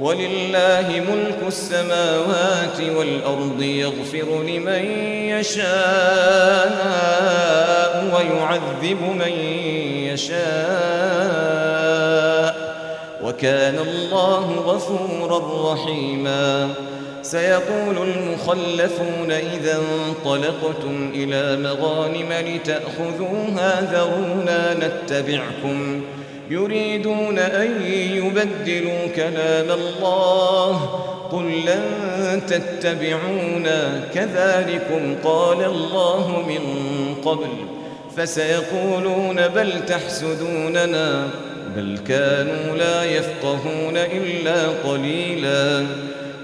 ولله ملك السماوات والأرض يغفر لمن يشاء ويعذب من يشاء وكان الله غفورا رحيما. سيقول المخلفون إذا انطلقتم إلى مغانم لتأخذوها ذرونا نتبعكم. يريدون أن يبدلوا كلام الله. قل لن تتبعونا. كذلكم قال الله من قبل. فسيقولون بل تحسدوننا. بل كانوا لا يفقهون إلا قليلا.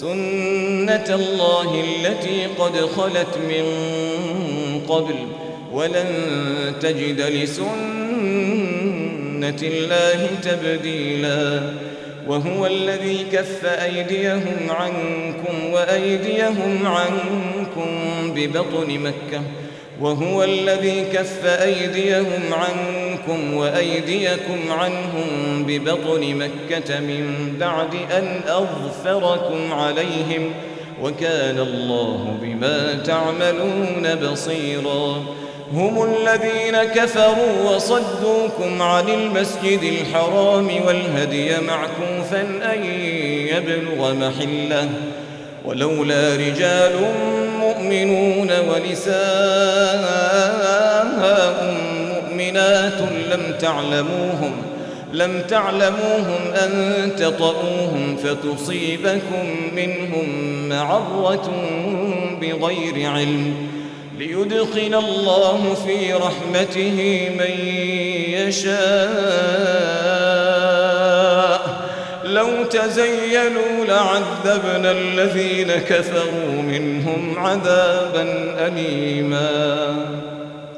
سنة الله التي قد خلت من قبل ولن تجد لسنة الله تبديلاً وهو الذي كف أيديهم عنكم وأيديهم عنكم ببطن مكة وهو الذي كف أيديهم عنكم وأيديكم عنهم ببطن مكة من بعد أن أظفركم عليهم وكان الله بما تعملون بصيراً. هم الذين كفروا وصدوكم عن المسجد الحرام والهدي معكوفا أن يبلغ محله. ولولا رجال مؤمنون ونساء مؤمنات لم تعلموهم لم تعلموهم أن تطؤوهم فتصيبكم منهم معرة بغير علم. ليدخل الله في رحمته من يشاء. لو تزيلوا لعذبنا الذين كفروا منهم عذابا أليما.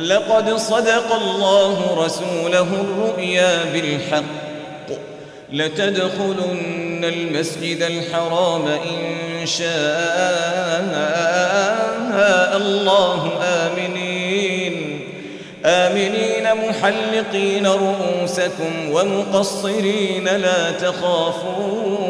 لقد صدق الله رسوله الرؤيا بالحق. لتدخلن المسجد الحرام إن شاء الله. آمنين. آمنين محلقين رؤوسكم ومقصرين لا تخافون.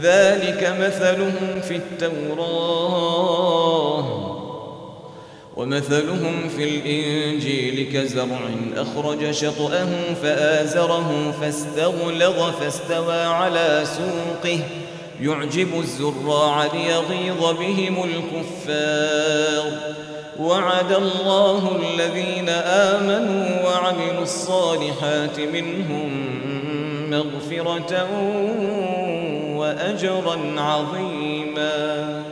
ذلك مثلهم في التوراة ومثلهم في الإنجيل كزرع أخرج شطأه فآزره فاستغلظ فاستوى على سوقه يعجب الزراع ليغيظ بهم الكفار وعد الله الذين آمنوا وعملوا الصالحات منهم مغفرة وأجرا عظيما.